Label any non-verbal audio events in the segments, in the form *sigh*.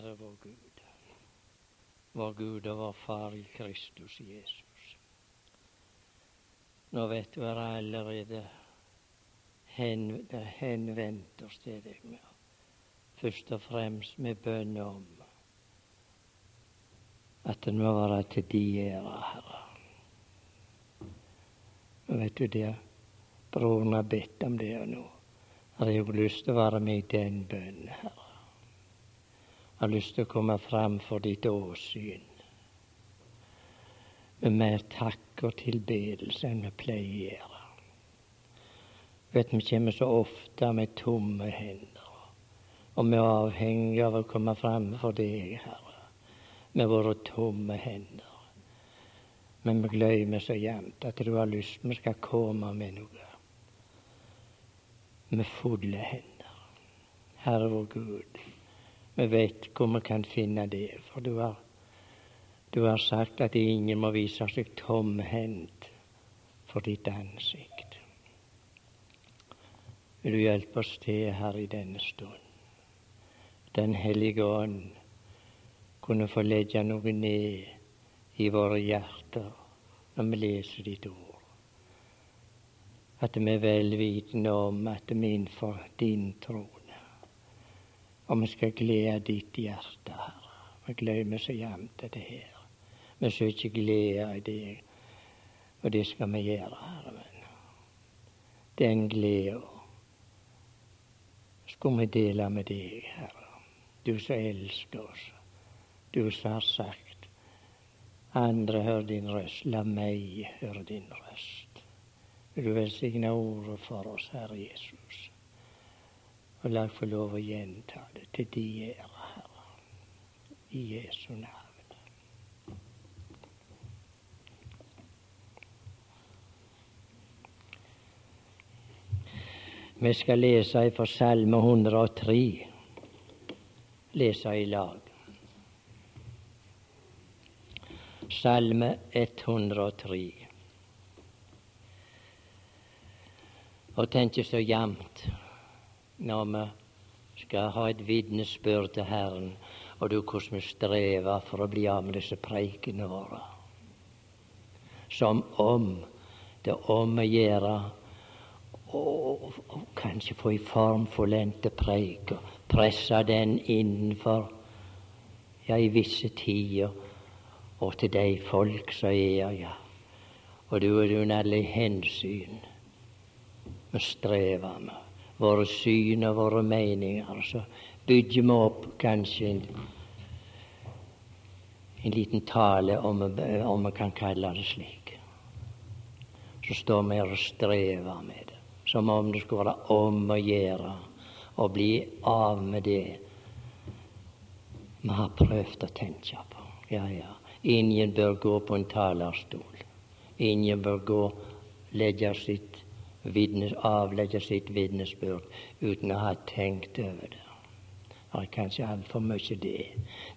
Herre vår Gud, vår Gud og vår Far i Kristus Jesus. Nå vet har allerede hen, henvendt oss til deg med først og fremst med bønn om at den må være til de ære, Herre. Nå vet du det, broren har bedt om det, og nå har jeg jo lyst til å være med i den bønnen, Herre har lyst til å komme fram for ditt åsyn med mer takk og tilbedelse enn vi pleier å gjøre. Vet Vi kommer så ofte med tomme hender, og vi er avhengige av å komme fram for deg, Herre, med våre tomme hender. Men vi glemmer så jevnt at du har lyst vi skal komme med noe med fulle hender. Herre vår Gud, vi vet hvor vi kan finne det, for du har, du har sagt at ingen må vise seg tomhendt for ditt ansikt. Vil du hjelpe oss til her i denne stund? Den hellige ånd kunne få legge noe ned i våre hjerter når vi leser ditt ord. At vi er vel vitende om at vi innenfor din tro og vi skal glede ditt hjerte, Herre. Vi glemmer så jevnt det her. Vi søker glede i deg, og det skal vi gjøre, Herre min. Den gleden skulle vi dele med deg, Herre. Du som elsker oss. Du som har sagt andre hør din røst, la meg høre din røst. Vil du velsigne ordet for oss, Herre Jesus. Og la få lov å gjenta det til de ære, Herre. I Jesu navn. Vi skal lese fra Salme 103. Lese i lag. Salme 103. Og tenk så jevnt når vi skal ha et vitnesbyrd til Herren, og du hvordan vi strever for å bli av med disse preikene våre. Som om det er om å gjøre å kanskje få i form fullendte preik og presse den innenfor ja, i visse tider og til de folk som er ja. Og du er under alle hensyn vi strever med våre syn og våre meninger. Så bygger vi opp kanskje en, en liten tale, om om vi kan kalle det slik. Så står vi her og strever med det, som om det skulle være om å gjøre å bli av med det vi har prøvd å tenke på. Ja, ja. Ingen bør gå på en talerstol. Ingen bør gå legge sitt vidnes, avlegge sitt vitnesbyrd uten å ha tenkt over det. Det er kanskje altfor mye det.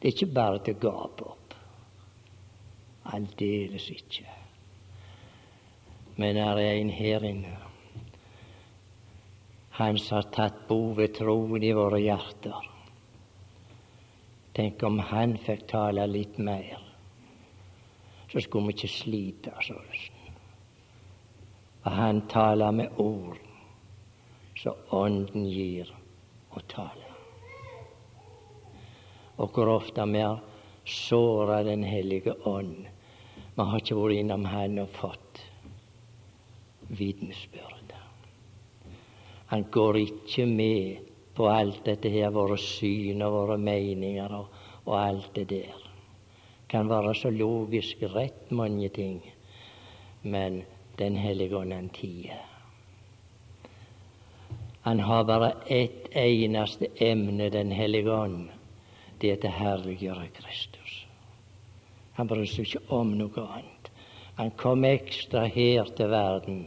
Det er ikke bare til å gape opp. Aldeles ikke. Men det er en her inne. Han som har tatt bo ved troen i våre hjerter. Tenk om han fikk tale litt mer, så skulle vi ikke slite sånn. Og han taler med ord så Ånden gir å tale. Og hvor ofte vi har såra Den hellige ånd. Vi har ikke vært innom Han og fått vitnesbyrd. Han går ikke med på alt dette her, våre syn og våre meninger og, og alt det der. Kan være så logisk rett mange ting, men den hellige ånd han tier. Han har bare ett eneste emne, Den hellige ånd. Det er til herliggjøre Kristus. Han bryr seg ikke om noe annet. Han kom ekstra her til verden.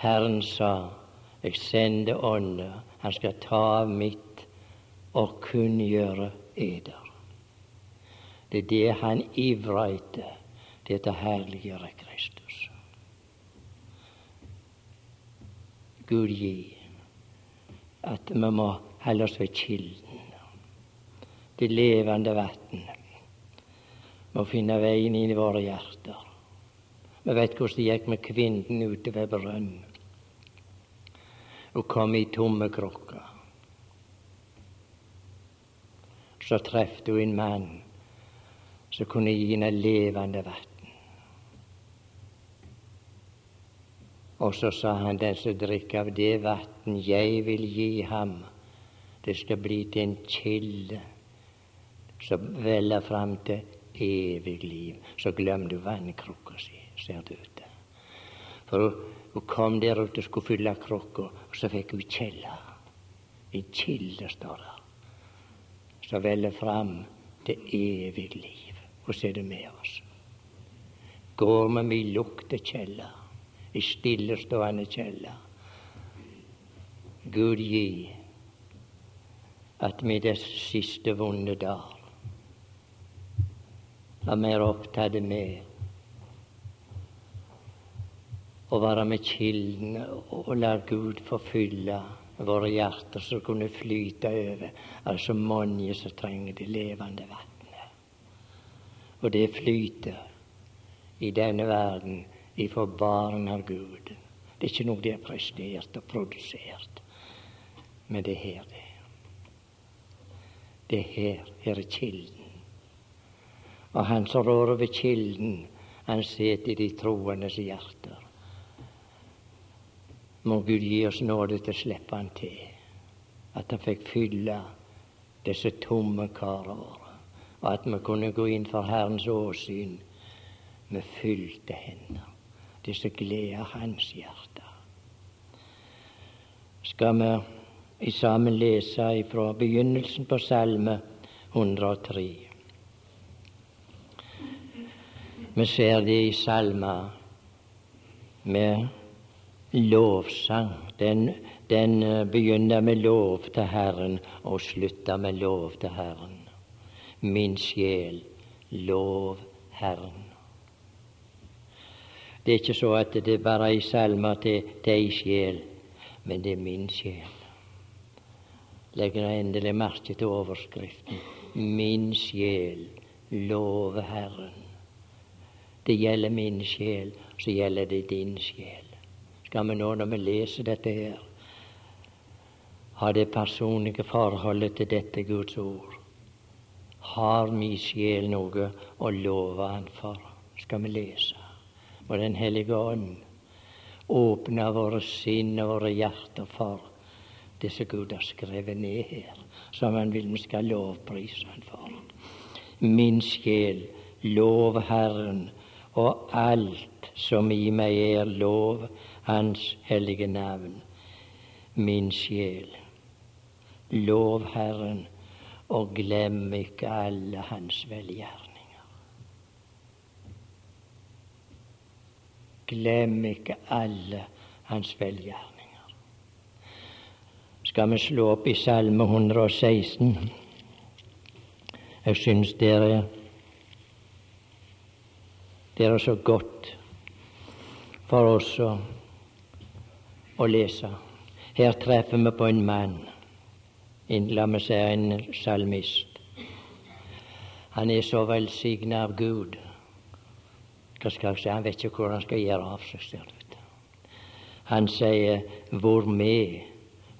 Herren sa, jeg sender Ånden. han skal ta av mitt og kunngjøre eder. Det er det han ivrer etter, det er til herliggjøre Kristus. Gud gi at vi må holde oss ved kilden. det levende vann, må finne veien inn i våre hjerter. Vi vet hvordan det gikk med kvinnen ute ved brønnen. Hun kom i tomme krukker. Så trefte hun en mann som kunne gi henne levende vann. Og så sa han, den som drikker av det vann jeg vil gi ham, det skal bli til en kilde som veller fram til evig liv. Så glem du vannkrukka si, ser du til. For hun kom der ute og skulle fylle krukka, og så fikk hun kjella. En kilde, står der, som veller fram til evig liv. Og så er det med oss. Går vi med lukter kjeller i stillestående kjeller. Gud gi at vi disse siste vonde dager var mer opptatt med å være med kilden og la Gud forfylle våre hjerter som kunne flyte over. av så mange som trenger det levende vannet. Og det flyter i denne verden ifra barn av Gud. Det er ikke noe de har prestert og produsert, men det er her, det. Det er her. Her er kilden. Og han som rår over kilden, han sitter i de troendes hjerter. Må Gud gi oss nåde til å slippe han til, at han fikk fylle disse tomme karer våre, og at vi kunne gå inn for Herrens åsyn med fylte hender det som gleder hans hjerte. Skal vi i sammen lese fra begynnelsen på Salme 103. Vi ser det i salmer med lovsang. Den, den eh, begynner med lov til Herren og slutter med lov til Herren. Min sjel, lov Herren. Det er ikke så at det er bare ei salme til, til ei sjel, men det er min sjel. Legg endelig merke til overskriften. Min sjel lover Herren. Det gjelder min sjel, så gjelder det din sjel. Skal vi nå, når vi leser dette her, ha det personlige forholdet til dette Guds ord? Har min sjel noe å love Han for? Skal vi lese og Den hellige ånd åpne våre sinn og våre hjerter for det som Gud har skrevet ned her, som Han vil vi skal lovprise Han for. Min sjel, lov Herren, og alt som i meg er, lov Hans hellige navn. Min sjel, lov Herren, og glem ikke alle Hans velgjerd. Glem ikke alle hans velgjerninger. Skal vi slå opp i Salme 116? Jeg syns dere er det er så godt for oss å, å lese. Her treffer vi på en mann, en, la meg si en salmist. Han er så velsigna av Gud hva skal jeg si? Han vet ikke hvor han skal gjøre av seg. Selv. Han sier, hvormed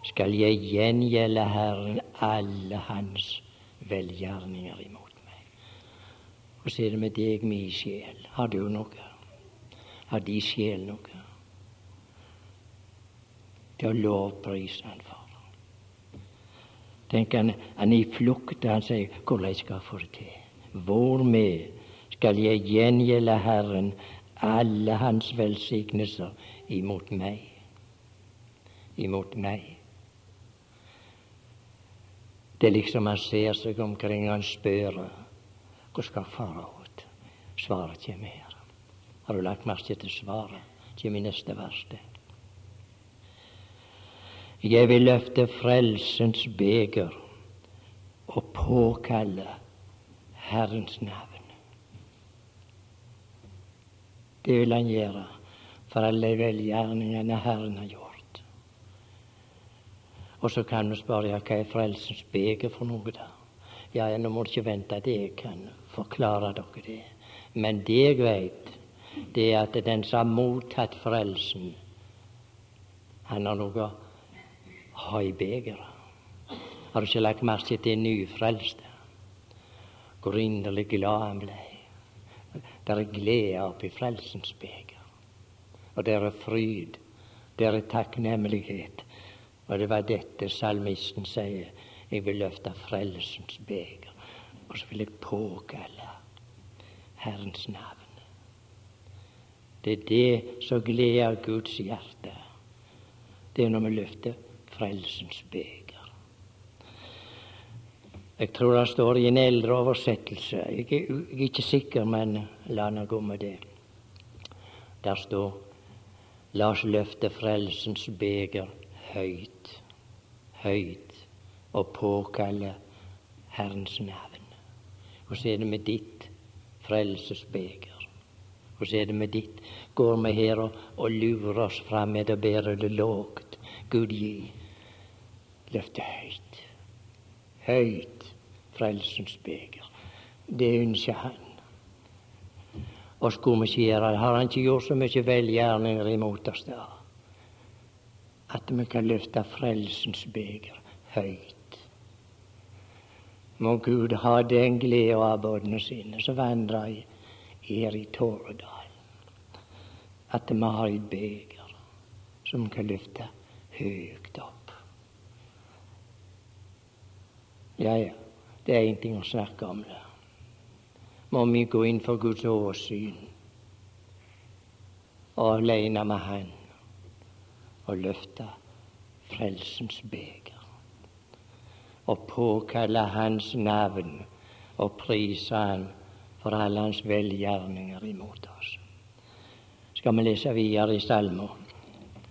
skal jeg gjengjelde Herren alle hans velgjerninger imot meg? Og så er det med deg, min sjel. Har du noe? Har de sjel noe? Til å lovprise Han for. Tenk han, han er i flukt, han sier, hvordan skal jeg få det til? Hvormed skal jeg gjengjelde Herren alle hans velsignelser imot meg. Imot meg. Det er liksom han ser seg omkring og han spør hvor skal faraot? Svaret kommer her. Har du lagt merke til svaret? Kommer i neste vers. Jeg vil løfte frelsens beger og påkalle Herrens navn. Det vil han gjøre for alle velgjerningene Herren har gjort. Og så kan vi spørre hva er frelsens beger for noe, da? Ja, nå må du ikke vente at jeg kan forklare dere det. Men det jeg veit, det er at den som har mottatt frelsen, han har noe å ha. Har du ikke lagt merke til en nyfrelste? Hvor inderlig glad han ble. Det er glede oppi frelsens beger. Og der er fryd. Der er takknemlighet. Og det var dette salmisten sier. Jeg vil løfte frelsens beger. Og så vil jeg påkalle Herrens navn. Det er det som gleder Guds hjerte. Det er når vi løfter frelsens beger. Jeg tror det står i en eldre oversettelse. Jeg er, jeg er ikke sikker, men la nå gå med det. Der står La oss løfte frelsens beger høyt, høyt, og påkalle Herrens navn. Hvordan er det med ditt frelsesbeger? Hvordan er det med ditt? Går vi her og, og lurer oss fram med å bære det lågt? Gud gi. Løfte høyt. Høyt frelsens beger. Det ønsker han. Og skulle vi gjøre det, har han ikke gjort så mye velgjerninger imot oss da? At vi kan løfte frelsens beger høyt. Må Gud ha den glede av abodene sine som vandrer her i Tåredal. At vi har et beger som kan løfte høyt opp. Ja, ja, det er én ting å snakke om det. Må vi gå inn for Guds åsyn og alene med Han og løfte frelsens beger og påkalle Hans navn og prise Han for alle Hans velgjerninger imot oss. Skal vi lese videre i Salmo,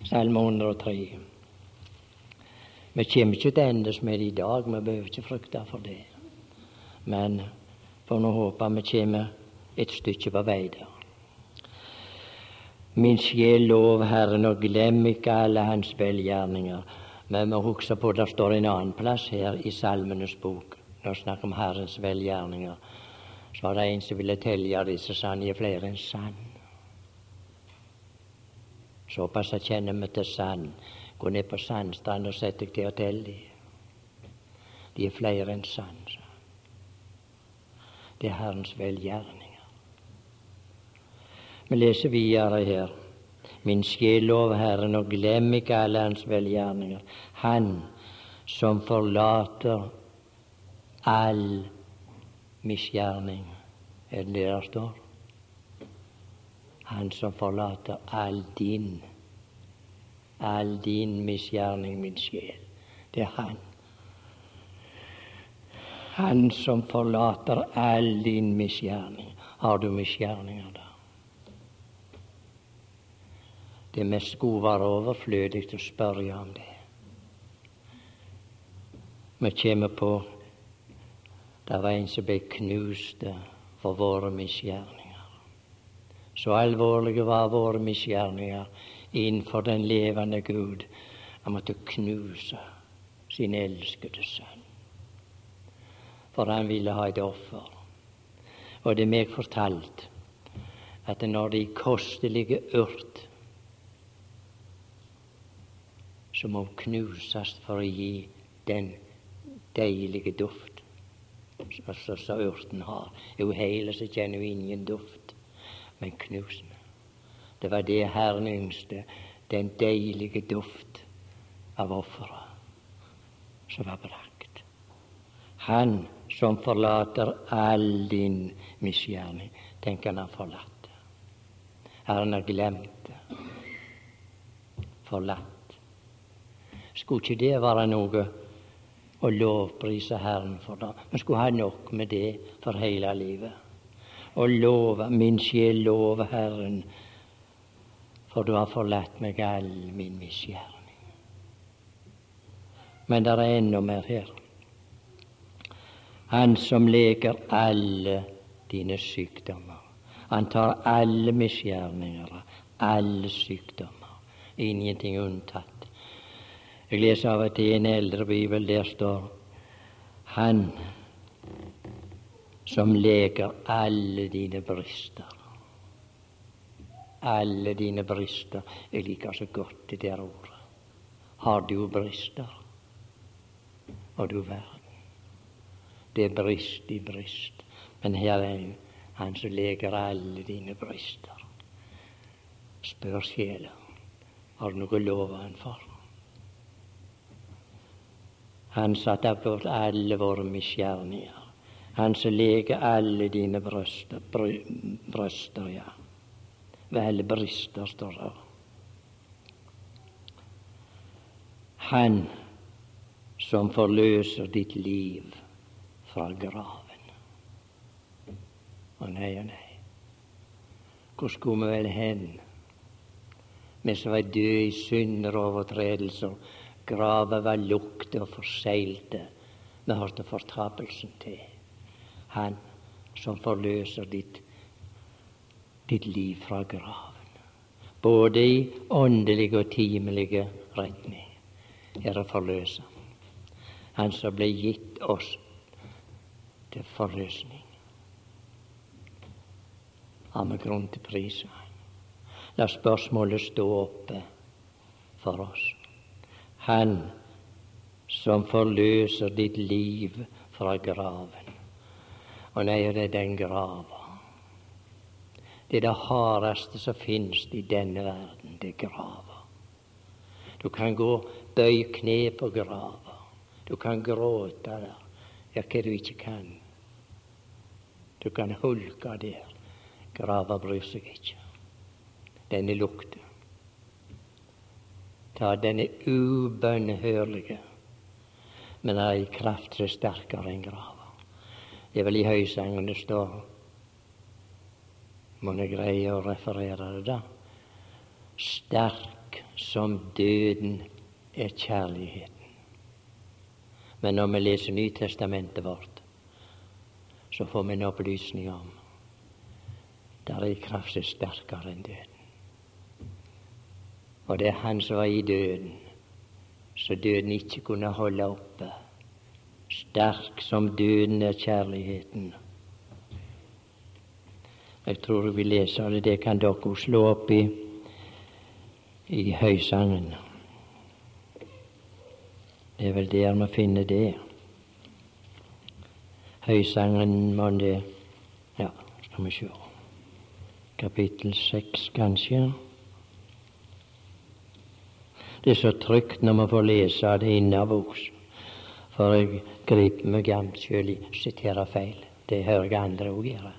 Salme 103. Vi kommer ikke til endes med det i dag, vi behøver ikke frykte for det. Men får nå håpe vi kommer et stykke på vei der. Min sjel lov Herren, og glem ikke alle Hans velgjerninger. Men vi husker på det står en annen plass her i Salmenes bok, når vi snakker om Herrens velgjerninger. Så var det en som ville telle disse, sanne er flere enn sann. Såpass kjenner vi til sand. Gå ned på sandstrand og sett deg til å telle dem. De er flere enn sand. Det er Herrens velgjerninger. Vi leser videre her. Min sjel lov Herren, og glem ikke alle Hans velgjerninger. Han som forlater all misgjerning. Er det det der står? Han som forlater all din, all din misgjerning, min sjel. Det er Han. Han som forlater all din misgjerning. Har du misgjerninger da? Det mest skulle være overflødig å spørre om det. Vi kommer på det var en som ble knust for våre misgjerninger. Så alvorlige var våre misgjerninger innenfor den levende Gud. Han måtte knuse sin elskede sønn. For han ville ha et offer. Og det er meg fortalt at når de kostelige urt som må knuses for å gi den deilige duft som urten har. Jo, hele så kjenner hun ingen duft, men knusen. Det var det Herren yngste, den deilige duft av offeret som var brakt. Han som forlater all din misgjerning, Tenk, han har forlatt det. Herren har glemt det. Forlatt. Skulle ikke det være noe å lovprise Herren for det? Vi skulle ha nok med det for hele livet. Å love, min sjel love Herren, for du har forlatt meg all min misgjerning. Men det er enda mer her. Han som leker alle dine sykdommer. Han tar alle misgjerninger, alle sykdommer. Ingenting unntatt. Jeg leser av og til en eldre bibel. Der står Han som leker alle dine brister. Alle dine brister. Jeg liker så godt det der ordet. Har du brister? Og du verden. Det er brist i brist. Men her er han som leker alle dine brister. Spør sjela. Har du noe lov han for? Han satte bort alle våre misgjerninger. Han som leger alle dine brøster, brøster, ja. Vel, brister, står det. Han som forløser ditt liv fra graven. Å nei, å nei. Hvor skulle vi vel hen? Vi som var døde i synder og overtredelser Grava var lukte og forseglte. Vi hørte fortapelsen til. Han som forløser ditt, ditt liv fra graven. Både i åndelig og timelige retning er det forløser. Han som ble gitt oss til forløsning. Har vi grunn til prise La spørsmålet stå oppe for oss. Han som forløser ditt liv fra graven. Og nei, det er den grava. Det er det hardeste som finnes i denne verden, det er grava. Du kan gå bøy kne på grava. Du kan gråte der. Ja, hva du ikke kan. Du kan hulke der. Grava bryr seg ikke. Den er lukta. Ta den er ubønnhørlige, men er i kraft er sterkere enn grava. Det er vel i høysangen det står. Må jeg greie å referere det, da? Sterk som døden er kjærligheten. Men når vi leser Nytestamentet vårt, så får vi en opplysning om der er kraft som er sterkere enn døden. Og det er han som var i døden, så døden ikke kunne holde oppe. Sterk som døden er kjærligheten. Jeg tror vi leser det. Det kan dere slå opp i, i Høysangen. Det er vel der vi finner det. Høysangen må det Ja, skal vi se Kapittel seks, kanskje. Det er så trygt når man får lese det innabords. For jeg griper meg gamt sjøl i sitere feil. Det hører jeg andre òg gjøre.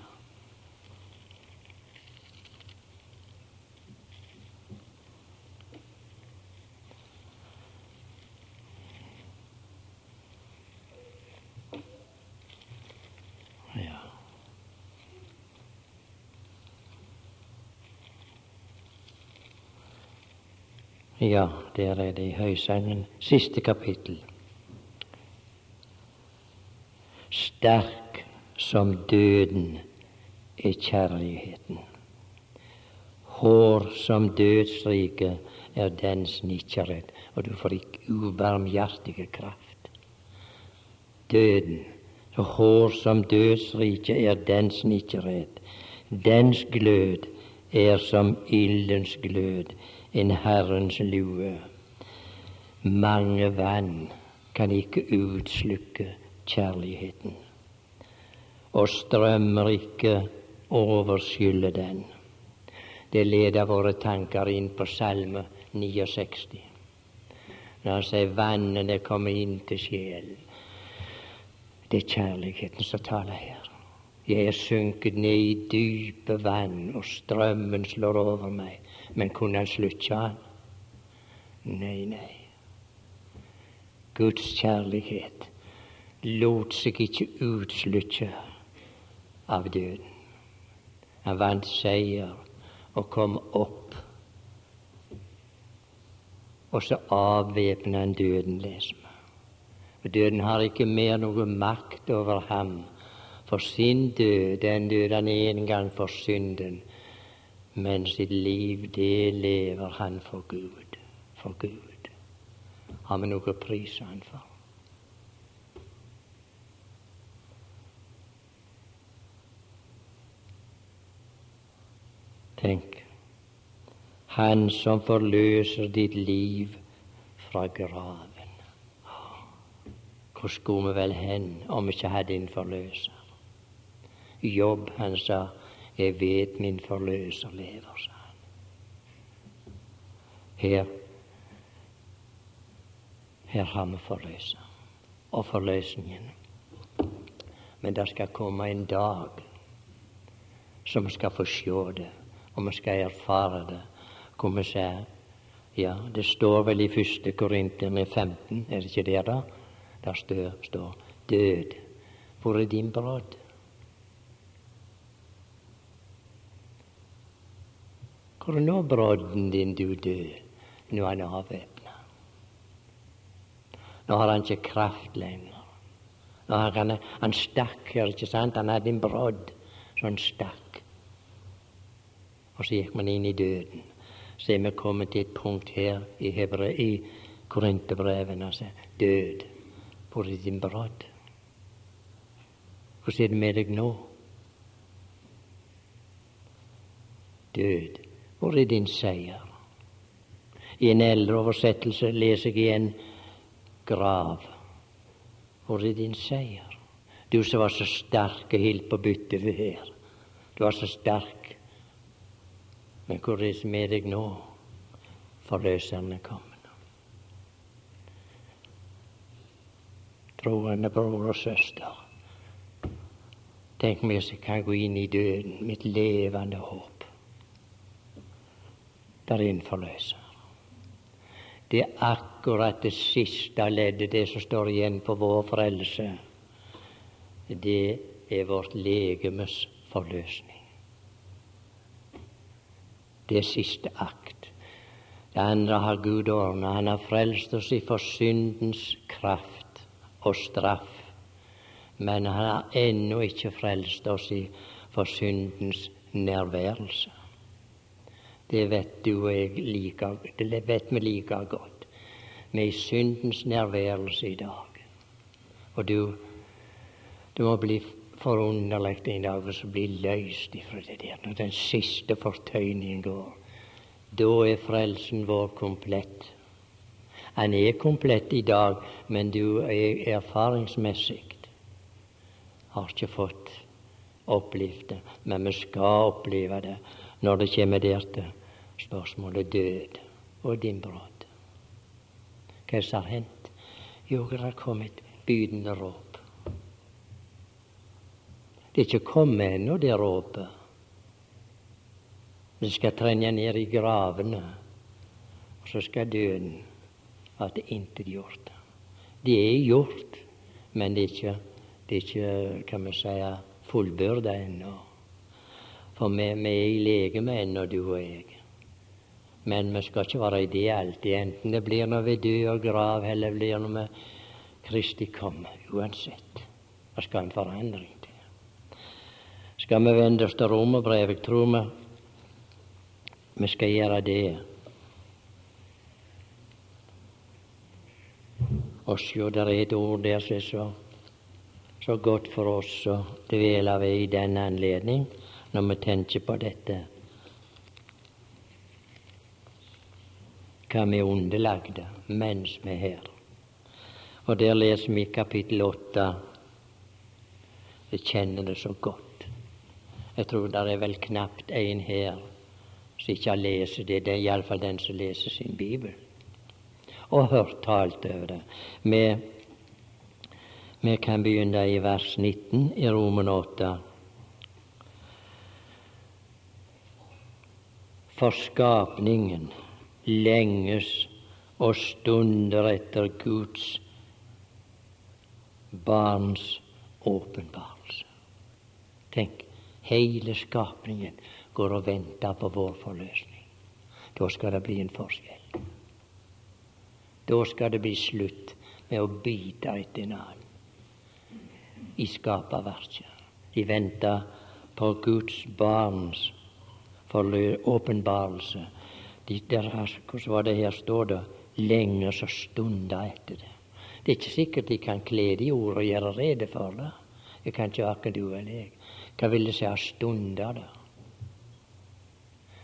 Ja, der er det i Høysangen, siste kapittel. Sterk som døden er kjærligheten. Hår som dødsriket er dens nikkerhet, og du får ikke ubarmhjertige kraft. Døden, hår som dødsriket er dens nikkerhet. Dens glød er som ildens glød en Herrens lue. Mange vann kan ikke utslukke kjærligheten, og strømmer ikke overskylle den. Det leder våre tanker inn på Salme 69. Når han sier vannene kommer inn til sjelen. Det er kjærligheten som taler her. Jeg er synket ned i dype vann, og strømmen slår over meg. Men kunne han slutte han? Nei, nei. Guds kjærlighet lot seg ikke utslutte av døden. Han vant seier og kom opp. Og så avvæpna han døden, leser vi. Døden har ikke mer noe makt over ham. For sin død, den døde han en gang for synden, men sitt liv, det lever han for Gud. For Gud. Har vi noe å prise han for? Tenk, han som forløser ditt liv fra graven. Hvor skulle vi vel hen om vi ikke hadde en forløser? Jobb, han sa, jeg vet min forløser lever, sa han. Her, her har vi forløser og forløsningen. Men det skal komme en dag som vi skal få se det, og vi skal erfare det. Hvor vi sier Ja, det står vel i første Korinterne 15, er det ikke det, da? Der står, står død. Hvor er din brodd? Hvor er nå brodden din, du død? Nå er han avvæpna. Nå har han ikke kraft lenger. Nå har han, han stakk her, ikke sant? Han hadde en brodd, så han stakk. Og så gikk man inn i døden. Så er vi kommet til et punkt her i, Hebre, i Korintebrevene. Altså, død. Hvor er din brodd? Hvordan er det med deg nå? Død. Hvor er din seier? I en eldre oversettelse leser jeg igjen grav. Hvor er din seier? Du som var så sterk og holdt på byttet ved her. Du var så sterk. Men hvor er det med deg nå? Forløseren er kommet. Troende bror og søster. Tenk meg som kan gå inn i døden, mitt levende håp. Der er en forløser. Det er akkurat det siste leddet, det som står igjen på vår frelse. Det er vårt legemes forløsning. Det siste akt. Det andre har Gud ordna. Han har frelst oss ifra syndens kraft og straff. Men han har ennå ikke frelst oss ifra syndens nærværelse. Det vet du og jeg like, det vet vi like godt. Vi er i syndens nærværelse i dag. Og du, du må bli forunderlig en dag og bli løst ifra det der. Når den siste fortøyningen går, da er frelsen vår komplett. Han er komplett i dag, men du er erfaringsmessig har ikke fått opplevd det. Men vi skal oppleve det når det kommer der til spørsmålet død og din brodd. Hva som har hendt? Jo, det har kommet bydende råp. Det er ikke kommet ennå, det råpet. Det skal trenge ned i gravene, og så skal døden at det intet gjort. Det er gjort, men det er ikke, det er ikke kan vi si, fullbyrda ennå. For vi, vi er i legeme ennå, du og jeg. Men vi skal ikke være i det alltid, enten det blir når vi dør og grav, eller blir når vi Kristi kommer. Uansett. Det skal en forandring til. Skal vi vende oss til romerbrevet, tror vi vi skal gjøre det. Og sjå, det er et ord der som er så, så godt for oss å dvele ved i denne anledning, når vi tenker på dette. Hva vi er underlagde mens vi er her. Og der leser vi kapittel åtte. Jeg kjenner det så godt. Jeg tror det er vel knapt en her som ikke har lest det. Det er iallfall den som leser sin bibel. Og hørt talt over det. Vi, vi kan begynne i vers 19 i Roman 8. For skapningen lenges og stunder etter Guds barns åpenbarelse. Tenk, hele skapningen går og venter på vår forløsning. Da skal det bli en forskjell. Da skal det bli slutt med å bite etter en annen i skaperverket. De venter på Guds barns åpenbarelse der, hvordan var det her står det? Lenge så stunda etter det. Det er ikke sikkert de kan kle de ord og gjøre rede for det. Det kan ikke verken du eller jeg. Hva vil det si å stunde det?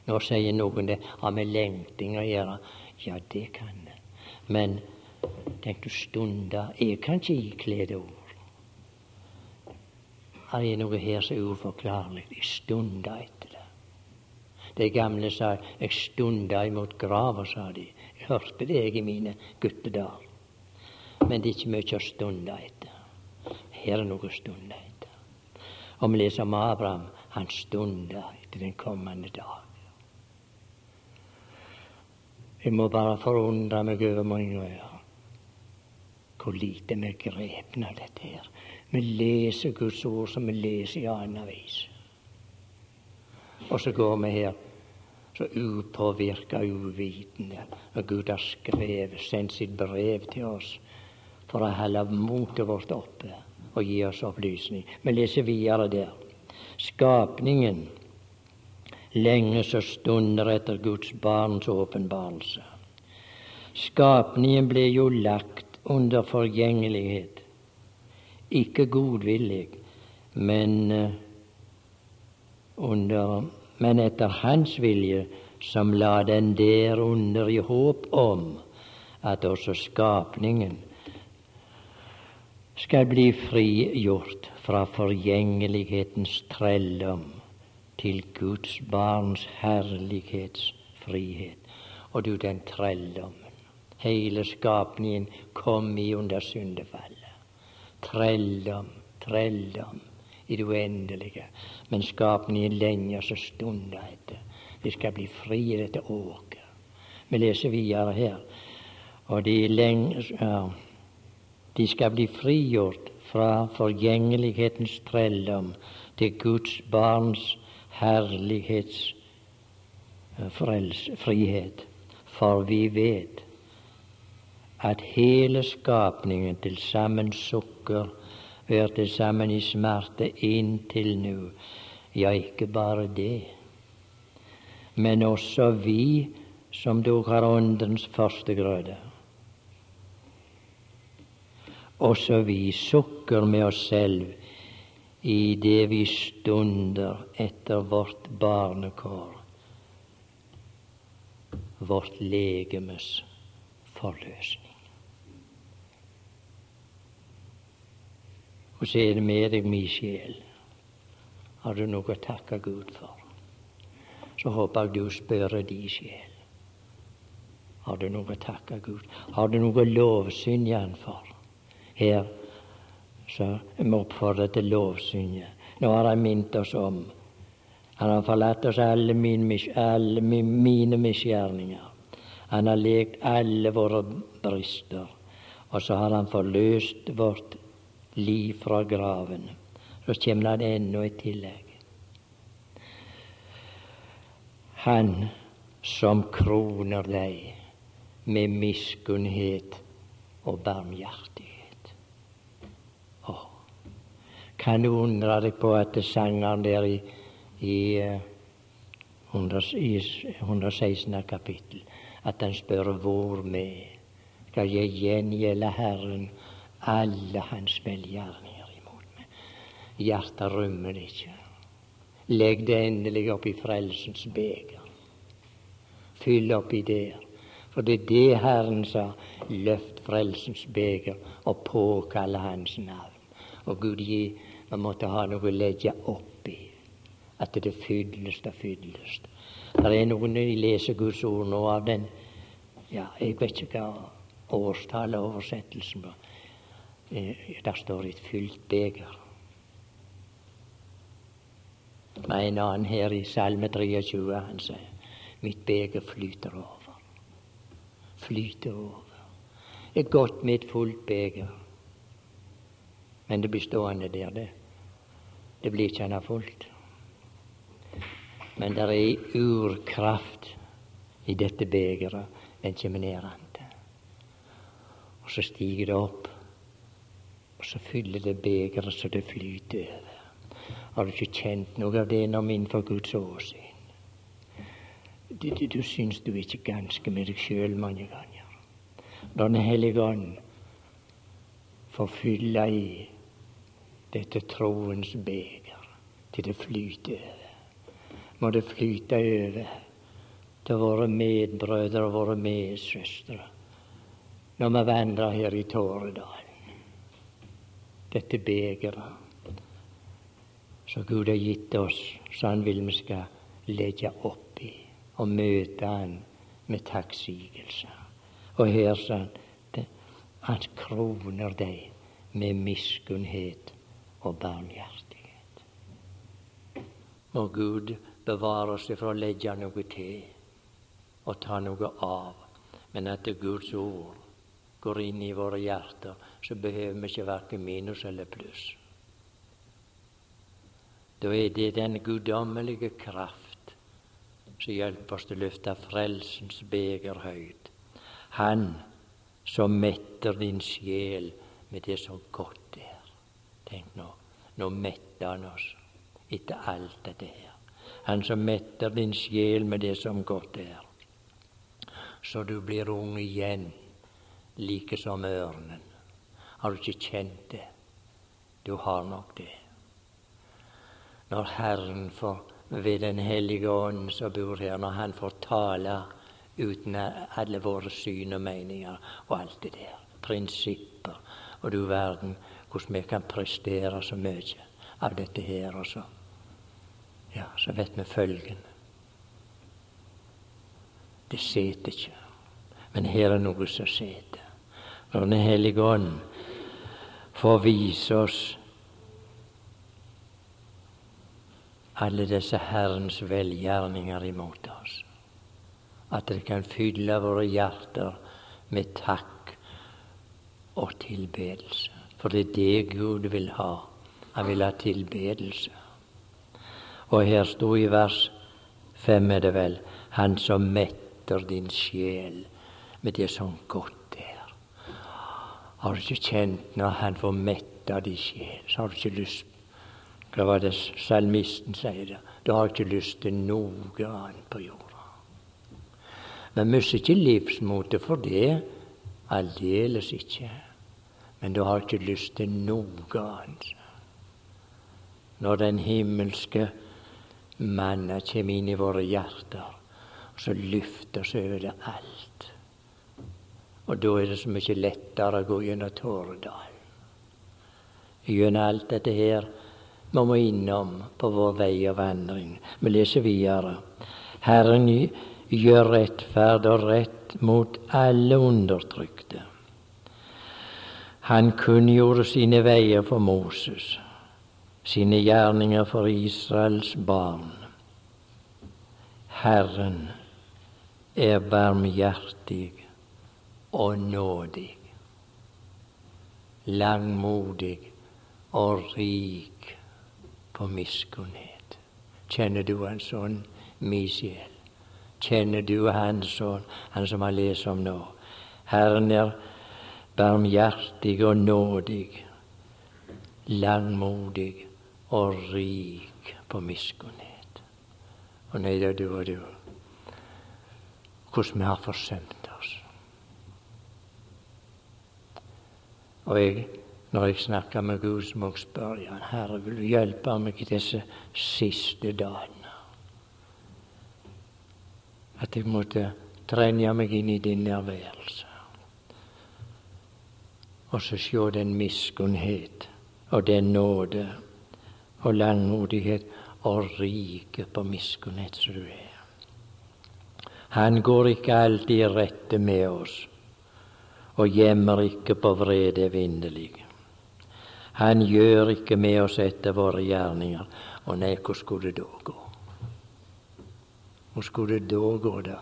Nå sier noen det har med lengting å gjøre. Ja, det kan det. Men tenk du stunda Jeg kan ikke ikle det ord. Det er noe her som er uforklarlig. De stunda etter. De gamle sa 'jeg stunda imot grava', sa de. Jeg hørte det jeg i mine guttedager. Men det er ikke mye å stunde etter. Her er noe å stunde etter. Og vi leser om Abraham. Han stunda etter den kommende dag. Jeg må bare forundre meg over mange ganger hvor lite vi er grepne av dette her. Vi leser Guds ord som vi leser i annen avis. Og så går vi her så upåvirka uvitende. Og Gud har skrevet, sendt sitt brev til oss for å holde motet vårt oppe og gi oss opplysning. Vi leser videre der. Skapningen lenges og stunder etter Guds barns åpenbarelse. Skapningen ble jo lagt under forgjengelighet, ikke godvillig, men eh, under men etter Hans vilje, som la den der under i håp om at også skapningen skal bli frigjort fra forgjengelighetens trelldom til Guds barns herlighetsfrihet. Og du, den trelldommen. Hele skapningen kom i under syndefallet. Trelldom, trelldom i det uendelige. Men skapningen lenger så stunda etter. Vi skal bli fri i dette åket. Vi leser videre her. Og de, lenge, ja, de skal bli frigjort fra forgjengelighetens trelldom til Guds barns herlighets eh. For vi vet at hele skapningen til sammen sukker, til sammen i smerte inntil nå. Ja, ikke bare det, men også vi som dog har åndens førstegrøde. Også vi sukker med oss selv i det vi stunder etter vårt barnekår, vårt legemes forløsning. Og så er det med deg, min sjel. Har du noe å takke Gud for? Så håper jeg du spør din sjel. Har du noe å takke Gud Har du noe å lovsynge Han for? Her så jeg må oppfordre til lovsynge. Nå har han minnet oss om Han har forlatt oss alle, mine, alle mine misgjerninger. Han har lekt alle våre brister. Og så har han forløst vårt liv fra graven. Så kommer det ennå et tillegg. Han som kroner deg med miskunnhet og barmhjertighet. kan du undre deg på at sangeren der i, i, 116. Eh, kapittel at han spør hvor med skal jeg gjengjelde Herren alle hans velgjerninger imot meg. Hjertet rømmer det ikke. Legg det endelig opp i frelsens beger. Fyll oppi der. For det er det Herren sa. Løft frelsens beger og påkalle Hans navn. Og Gud gi man måtte ha noe å legge oppi. At det fylles og fylles. Det er noen jeg leser Guds ord nå av den ja, Jeg vet ikke hva årstallet og oversettelsen var. Eh, der står et fylt beger. Med en annen her i Salme 23 han sier mitt beger flyter over. Flyter over. Et godt et fullt beger. Men det blir stående der, det. Det blir ikke annet fullt. Men det er urkraft i dette begeret. Den kjeminerende. Og så stiger det opp, og så fyller det begeret så det flyter over. Har du ikke kjent noe av det når innenfor Guds åsyn? Du, du, du syns du er ikke ganske med deg sjøl mange ganger. Når Den hellige ånd får fylle i dette troens beger til det flyter over. Må det flyte over til våre medbrødre og våre medsøstre når vi vandrer her i Tåredalen. Dette begeret som Gud har gitt oss, så Han vil vi skal legge oppi og møte Han med takksigelse. Og her, sa han, at kroner deg med miskunnhet og barmhjertighet. Må Gud bevare oss fra å legge noe til og ta noe av, men at Guds ord går inn i våre hjerter, så behøver vi ikke verken minus eller pluss. Da er det den guddommelige kraft som hjelper oss til å løfte frelsens beger høyt. Han som metter din sjel med det som godt er. Tenk nå, nå metter han oss etter alt dette her. Han som metter din sjel med det som godt er. Så du blir ung igjen, like som ørnen. Har du ikke kjent det? Du har nok det. Når Herren får, ved Den hellige ånd som bor her, når Han får tale uten alle våre syn og meninger og alt det der, prinsipper og du verden hvordan vi kan prestere så mye av dette her. Og så, ja, så vet vi følgen. Det sitter ikke. Men her er noe som sitter. Når Den hellige ånd får vise oss alle disse Herrens velgjerninger imot oss. At det kan fylle våre hjerter med takk og tilbedelse. For det er det Gud vil ha. Han vil ha tilbedelse. Og her sto i vers fem, er det vel, Han som metter din sjel med det som godt. Har du ikke kjent når Han får metta di sjel, så har du ikke lyst Hva var det salmisten sier? det? Du har ikke lyst til noe annet på jorda. Men mister ikke livsmotet for det. Aldeles ikke men du har ikke lyst til noe annet. Når den himmelske manna kommer inn i våre hjerter, så løfter oss over det alt. Og da er det så mye lettere å gå gjennom Tåredalen. Gjennom alt dette her må vi innom på vår vei og vandring. Vi leser videre. Herren gjør rettferd og rett mot alle undertrykte. Han kunngjorde sine veier for Moses, sine gjerninger for Israels barn. Herren er barmhjertig og nådig, langmodig og rik på miskunnhet. Kjenner du en sånn, Misiel? Kjenner du han sånn, han som har lest om nå? Herren er barmhjertig og nådig, langmodig og rik på miskunnhet. Og nei da, du og du, hvordan vi har forsømt oss. Og jeg, når jeg snakker med Gud, så må jeg spørre han, Herre, vil du hjelpe meg i disse siste dagene? At jeg måtte trenge meg inn i din nærværelse og så se den miskunnhet og den nåde og langmodighet og rike på miskunnhet som du er. Han går ikke alltid i rette med oss og gjemmer ikke på vrede evinnelig. Han gjør ikke med oss etter våre gjerninger. Og nei, hvor skulle det da gå? Hvor skulle det da gå, da?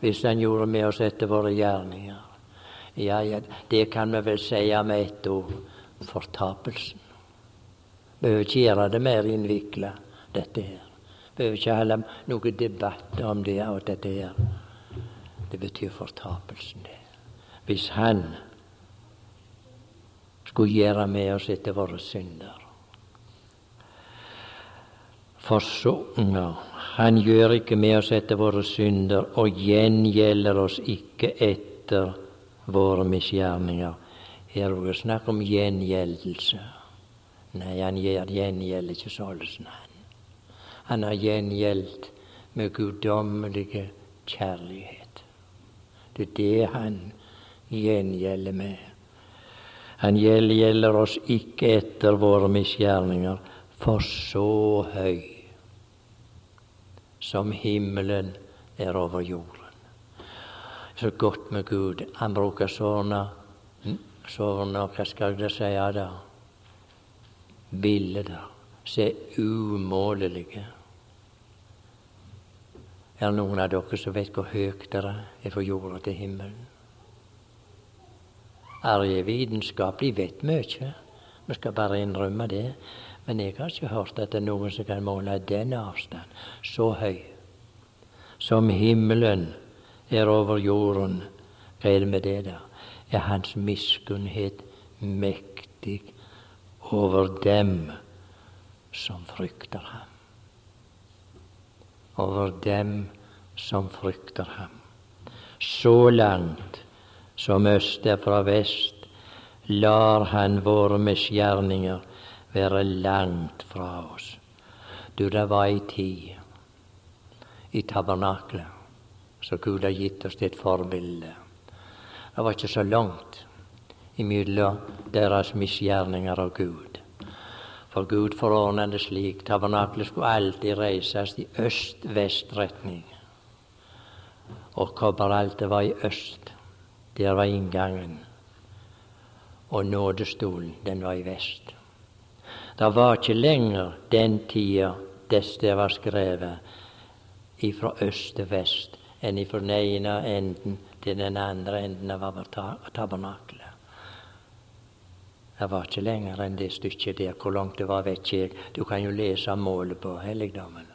Hvis han gjorde med oss etter våre gjerninger? Ja, ja, det kan vi vel si med ett ord fortapelsen. Behøver ikke gjøre det mer innvikla, dette her. Behøver ikke holde noen debatt om det og dette her. Det betyr fortapelsen, det. Hvis Han skulle gjøre med oss etter våre synder. For Han gjør ikke med oss etter våre synder og gjengjelder oss ikke etter våre misgjerninger. Her er det snakk om gjengjeldelse. Nei, han gjengjelder ikke således, han. Han har gjengjeldt med guddommelige kjærlighet. Det er det han gjengjelder med. Han gjelder oss ikke etter våre misgjerninger, for så høy som himmelen er over jorden. Så godt med Gud. Han bruker sånne, sånne hva skal jeg si da, bilder som er umålelige. Er det noen av dere som vet hvor høyt det er fra jorda til himmelen? Er vitenskapelig vet mye. Vi skal bare innrømme det. Men jeg har ikke hørt at det er noen som kan måle den avstand så høy som himmelen er over jorden. Hva er det med det, da? Er Hans miskunnhet mektig over dem som frykter ham? over dem som frykter ham. Så langt som øst er fra vest, lar han våre misgjerninger være langt fra oss. Du, det var ei tid i tabernaklet så Gud har gitt oss et forbilde. Det var ikke så langt imellom deres misgjerninger og Gud. For Gud forordna det slik. Tabernaklet skulle alltid reises i øst-vest-retning. Og kobberaltet var i øst. Der var inngangen. Og nådestolen, den var i vest. Det var ikke lenger den tida det var skrevet, ifra øst til vest, enn ifra den ene enden til den andre enden av tabernaklet. Det var ikke lenger enn det stykket der. Hvor langt det var, vet jeg. Du kan jo lese målet på helligdommen.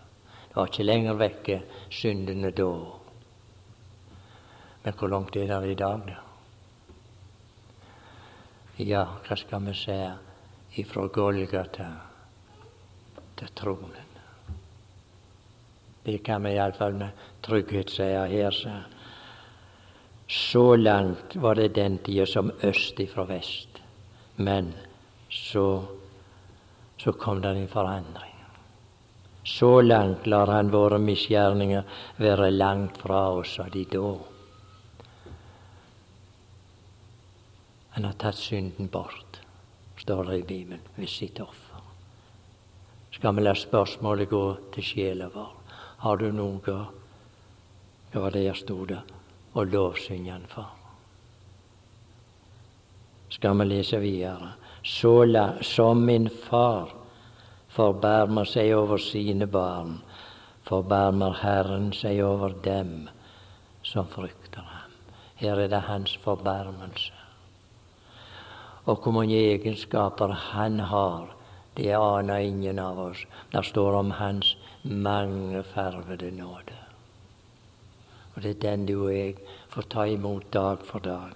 Det var ikke lenger vekke syndene da. Men hvor langt er det i dag, da? Ja, hva skal vi si ifra Golgata til tronen? Det kan vi iallfall med trygghet si her. Så. så langt var det den tida som øst ifra vest. Men så, så kom det en forandring. Så langt lar han våre misgjerninger være langt fra oss, sa de da. Han har tatt synden bort, står det i Bibelen, ved sitt offer. Skal vi la spørsmålet gå til sjela vår? Har du noe Hva var det jeg sto der? Å lovsynge Han for? skal vi lese videre. Så la, som min far forbarmer seg over sine barn, forbarmer Herren seg over dem som frykter ham. Her er det hans forbarmelse. Og hvor mange egenskaper han har, det aner ingen av oss. Der står om hans mangefarvede nåde. Og det er den du og jeg får ta imot dag for dag.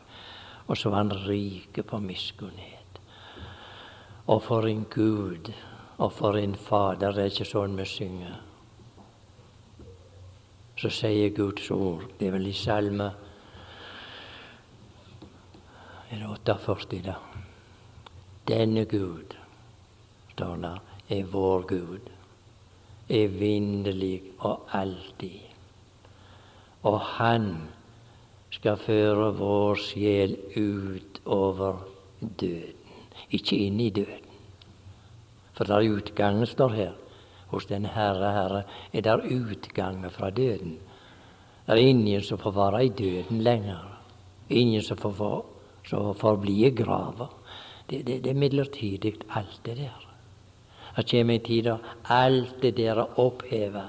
Og så var han rike på miskunnhet. Og for en Gud og for en Fader. Det er ikke sånn vi synger. Så sier Guds ord, det er vel i Salme er det 48, da. Denne Gud, står der, er vår Gud. Evinnelig og alltid. Og Han skal føre vår sjel ut over døden, ikke inn i døden. For der utgangen står her. Hos den Herre, Herre, er der utgangen fra døden. Det er ingen som får være i døden lenger. Ingen som får, som forblir grava. Det, det, det, er midlertidig, alt det der. Det kommer en tid da alt det der er oppheva.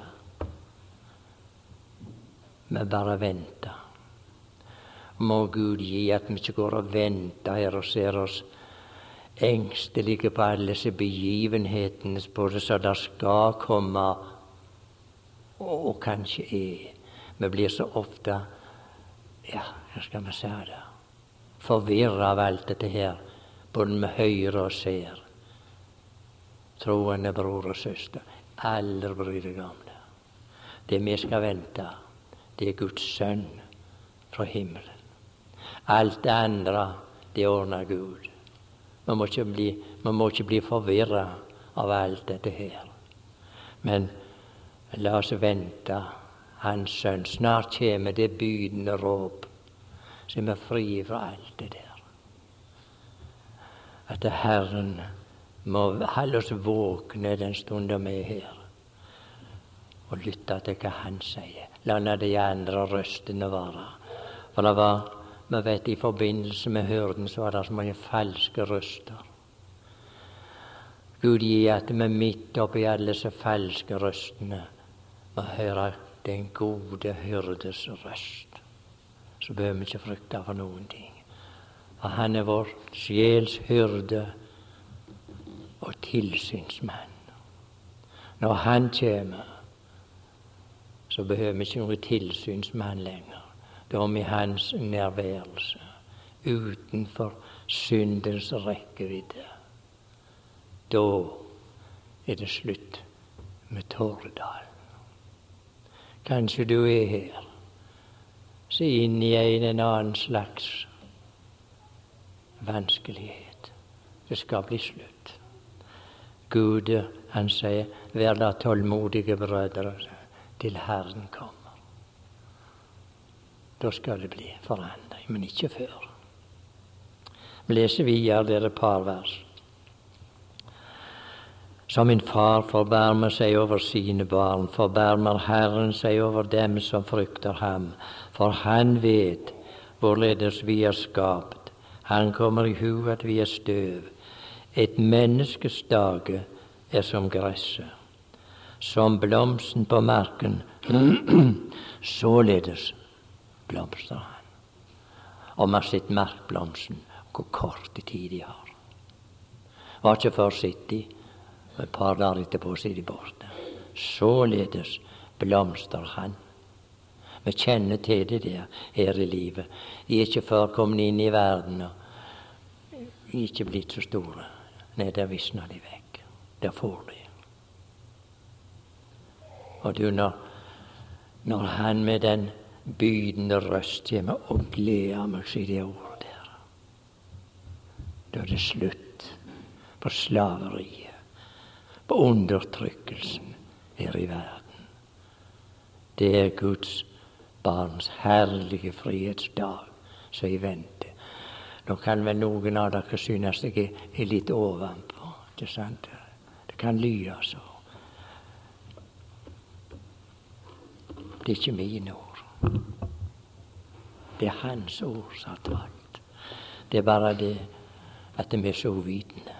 Vi bare venter må Gud gi at vi ikke går og venter her og ser oss engstelige på alle disse begivenhetene både så det skal komme, og kanskje er. Vi blir så ofte ja, hva skal vi si det forvirra av alt dette her, både med høyre og ser. Troende bror og søster, aldri bry deg om det. Det vi skal vente, det er Guds sønn fra himmelen. Alt det andre, det ordner Gud. Man må ikke bli, må bli forvirra av alt dette her. Men la oss vente Hans sønn. Snart kommer det bydende råp, vi er fri fra alt det der. At Herren må holde oss våkne den stunden vi er her, og lytte til hva Han sier. La nå de andre røstene være. For det var, vi vet i forbindelse med hyrden så var det så mange falske røster. Gud gi at vi midt oppi alle disse falske røstene må høre den gode hyrdes røst. Så behøver vi ikke frykte for noen ting. For han er vår sjels hyrde og tilsynsmann. Når han kommer, så behøver vi ikke noen tilsynsmann lenger. Da er vi hans nærværelse, utenfor syndens rekkevidde. Da er det slutt med Tordal. Kanskje du er her, så inn i en, en annen slags vanskelighet. Det skal bli slutt. Gud, han sier, vær da tålmodige brødre til Herren kommer. Da skal det bli forandring, men ikke før. Vi leser videre, dere er et par vers. Som en far forbarmer seg over sine barn, forbarmer Herren seg over dem som frykter ham. For Han vet hvorledes vi er skapt. Han kommer i hu at vi er støv. Et menneskes dage er som gresset, som blomsten på marken. *clears throat* Således blomstrer han. Og vi har sett markblomsten, hvor kort tid de har. Var ikke for sitt og et par dager etterpå er de borte. Således blomstrer Han. Vi kjenner til det der her i livet. De er ikke før kommet inn i verden og ikke blitt så store. Nei, der visner de vekk. Der får de. Og du, når, når Han med den bydende røst kommer og gleder meg, i det ordet der. Da er det slutt på slaveriet på undertrykkelsen her i verden. Det er Guds barns herlige frihetsdag som i vente. Nå kan vel noen av dere synes jeg er litt ovenpå. ikke sant? Det kan lyde så. Det er ikke mine ord. Det er Hans ord som har talt. Det er bare det at vi er så uvitende.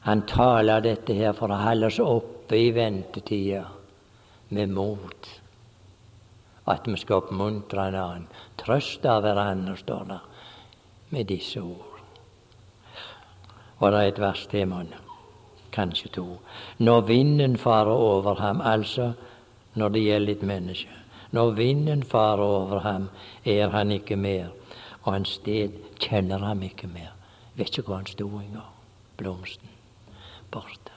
Han taler dette her for å holde oss oppe i ventetida med mot. At vi skal oppmuntre en annen. Trøste hverandre, står det med disse ord. Og det er et vers til, mann. Kanskje to. Når vinden farer over ham, altså når det gjelder et menneske Når vinden farer over ham, er han ikke mer, og hans sted kjenner ham ikke mer. Vet ikke hvor han sto engang. Blomsten borte.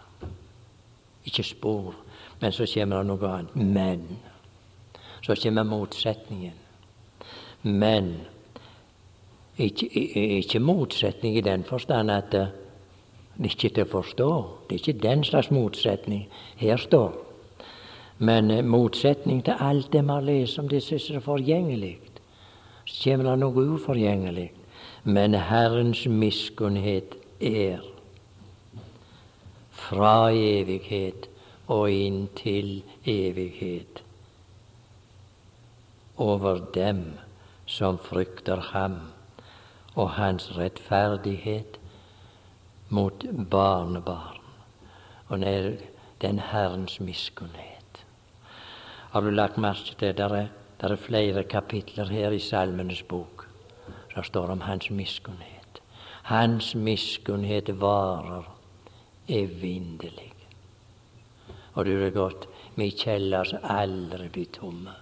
Ikke spor. Men så kommer det noe annet. Men. Så kommer motsetningen. Men ikke, ikke motsetning i den forstand at det ikke er til å forstå. Det er ikke den slags motsetning her står. Men eh, motsetning til alt det vi har lest om det er forgjengelig. Så kommer det noe uforgjengelig. Men Herrens miskunnhet er fra evighet og inn til evighet over dem som frykter ham, og hans rettferdighet mot barnebarn. Og ned den Herrens miskunnhet. Har du lagt merke til det er, det er flere kapitler her i Salmenes bok som står om hans miskunnhet. Hans miskunnhet varer evinnelig. Og du er godt, vi kjeller aldri blir tomme.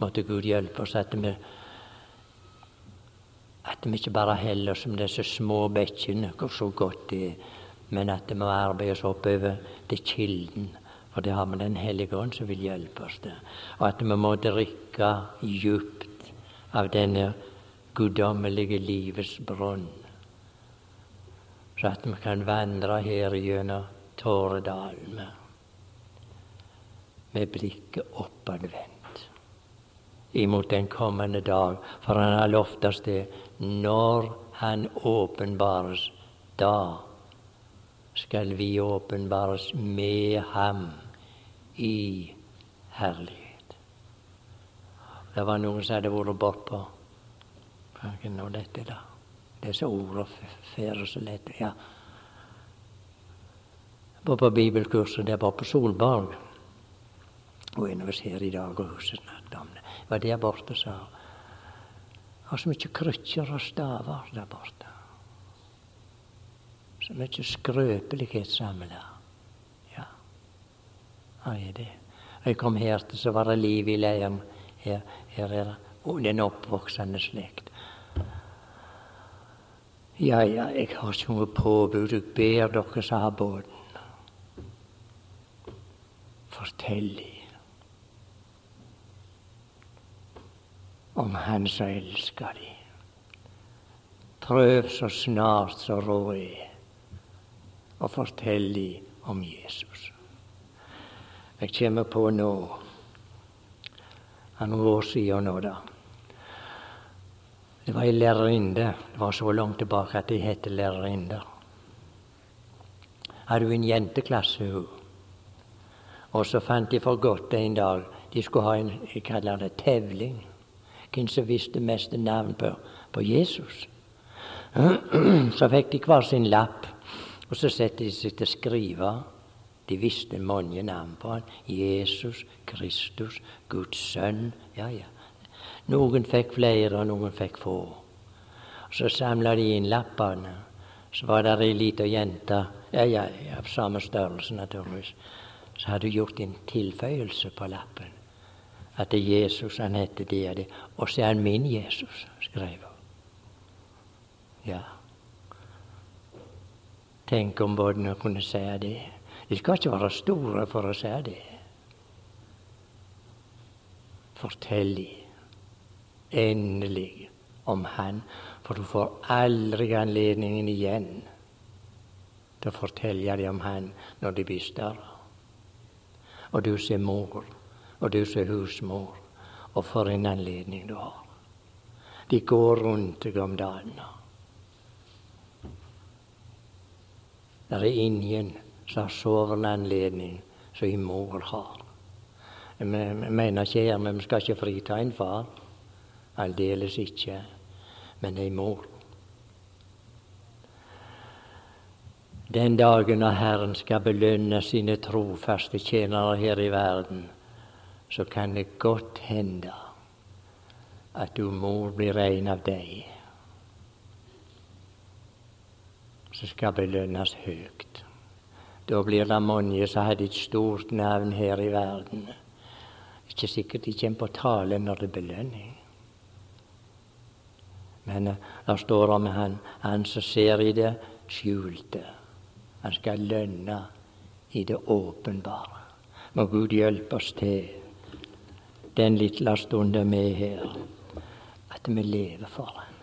Måtte Gud hjelpe oss at vi at vi ikke bare heller oss som disse små bekkene, hvor så godt det er, men at vi må arbeide oss oppover til kilden. For det har vi Den hellige ånd som vil hjelpe oss til. Og at vi må drikke djupt av denne guddommelige livets brunn så at vi kan vandre her gjennom Tåredalen med, med blikket oppadvendt. Imot den kommende dag, for han har lovt oss det. Når han åpenbares, da skal vi åpenbares med ham i herlighet. Det var noen som hadde vært bortpå Hva nå dette, da? Disse ordene fører så lett. Ja. Jeg på bibelkurset der borte på Solborg. Og en av oss her i dag og huset. Var der borte, sa hun. Har så mye krykker og staver der borte. Så mye skrøpelighet samla. Ja, her er det. Jeg kom her så var det liv i leiren. Her, her er det oh, den oppvoksende slekt. Ja, ja, jeg har ikke noe påbud. Jeg ber dere sa båten, fortell om Han som elsker de. Prøv så snart så råd er, og fortell dem om Jesus. Jeg kommer på nå, av noen år siden nå, da. Det var ei lærerinne. Det var så langt tilbake at de het lærerinner. Hadde hun en jenteklasse, hun. Og så fant de for godt en dag de skulle ha en jeg kaller det tevling. Hvem som visste mest navn på, på Jesus. *clears throat* Så fikk de hver sin lapp, og så satte de seg til å skrive. De visste mange navn på han. Jesus, Kristus, Guds sønn. Ja, ja. Noen fikk flere, og noen fikk få. Så samla de inn lappene. Så var det ei lita jente, ja, ja, av samme størrelse naturligvis, så hadde gjort en tilføyelse på lappen. At Jesus, han heter det og det. Og så er han min Jesus, skrev hun. Ja. Tenk om barna kunne si det. De skal ikke være store for å si det. Fortell dem endelig om Han. For du får aldri anledningen igjen til å fortelle dem om Han når de blir større. Og du som er mor, og du som er husmor, og for en anledning du har. De går rundt deg om dagen. Det er ingen som har soven anledning som en mor har. Jeg mener ikke her, men vi skal ikke frita en far. Aldeles ikke. Men ei mor. Den dagen når Herren skal belønne sine trofaste tjenere her i verden, så kan det godt hende at du mor blir en av deg som skal belønnes høyt. Da blir det mange som har et stort navn her i verden. Ikke sikkert de kommer på tale når det er belønning. Men uh, det står om han, han som ser i det skjulte. Han skal lønne i det åpenbare. Må Gud hjelpe oss til den lille stunden vi er her, at vi lever for Han.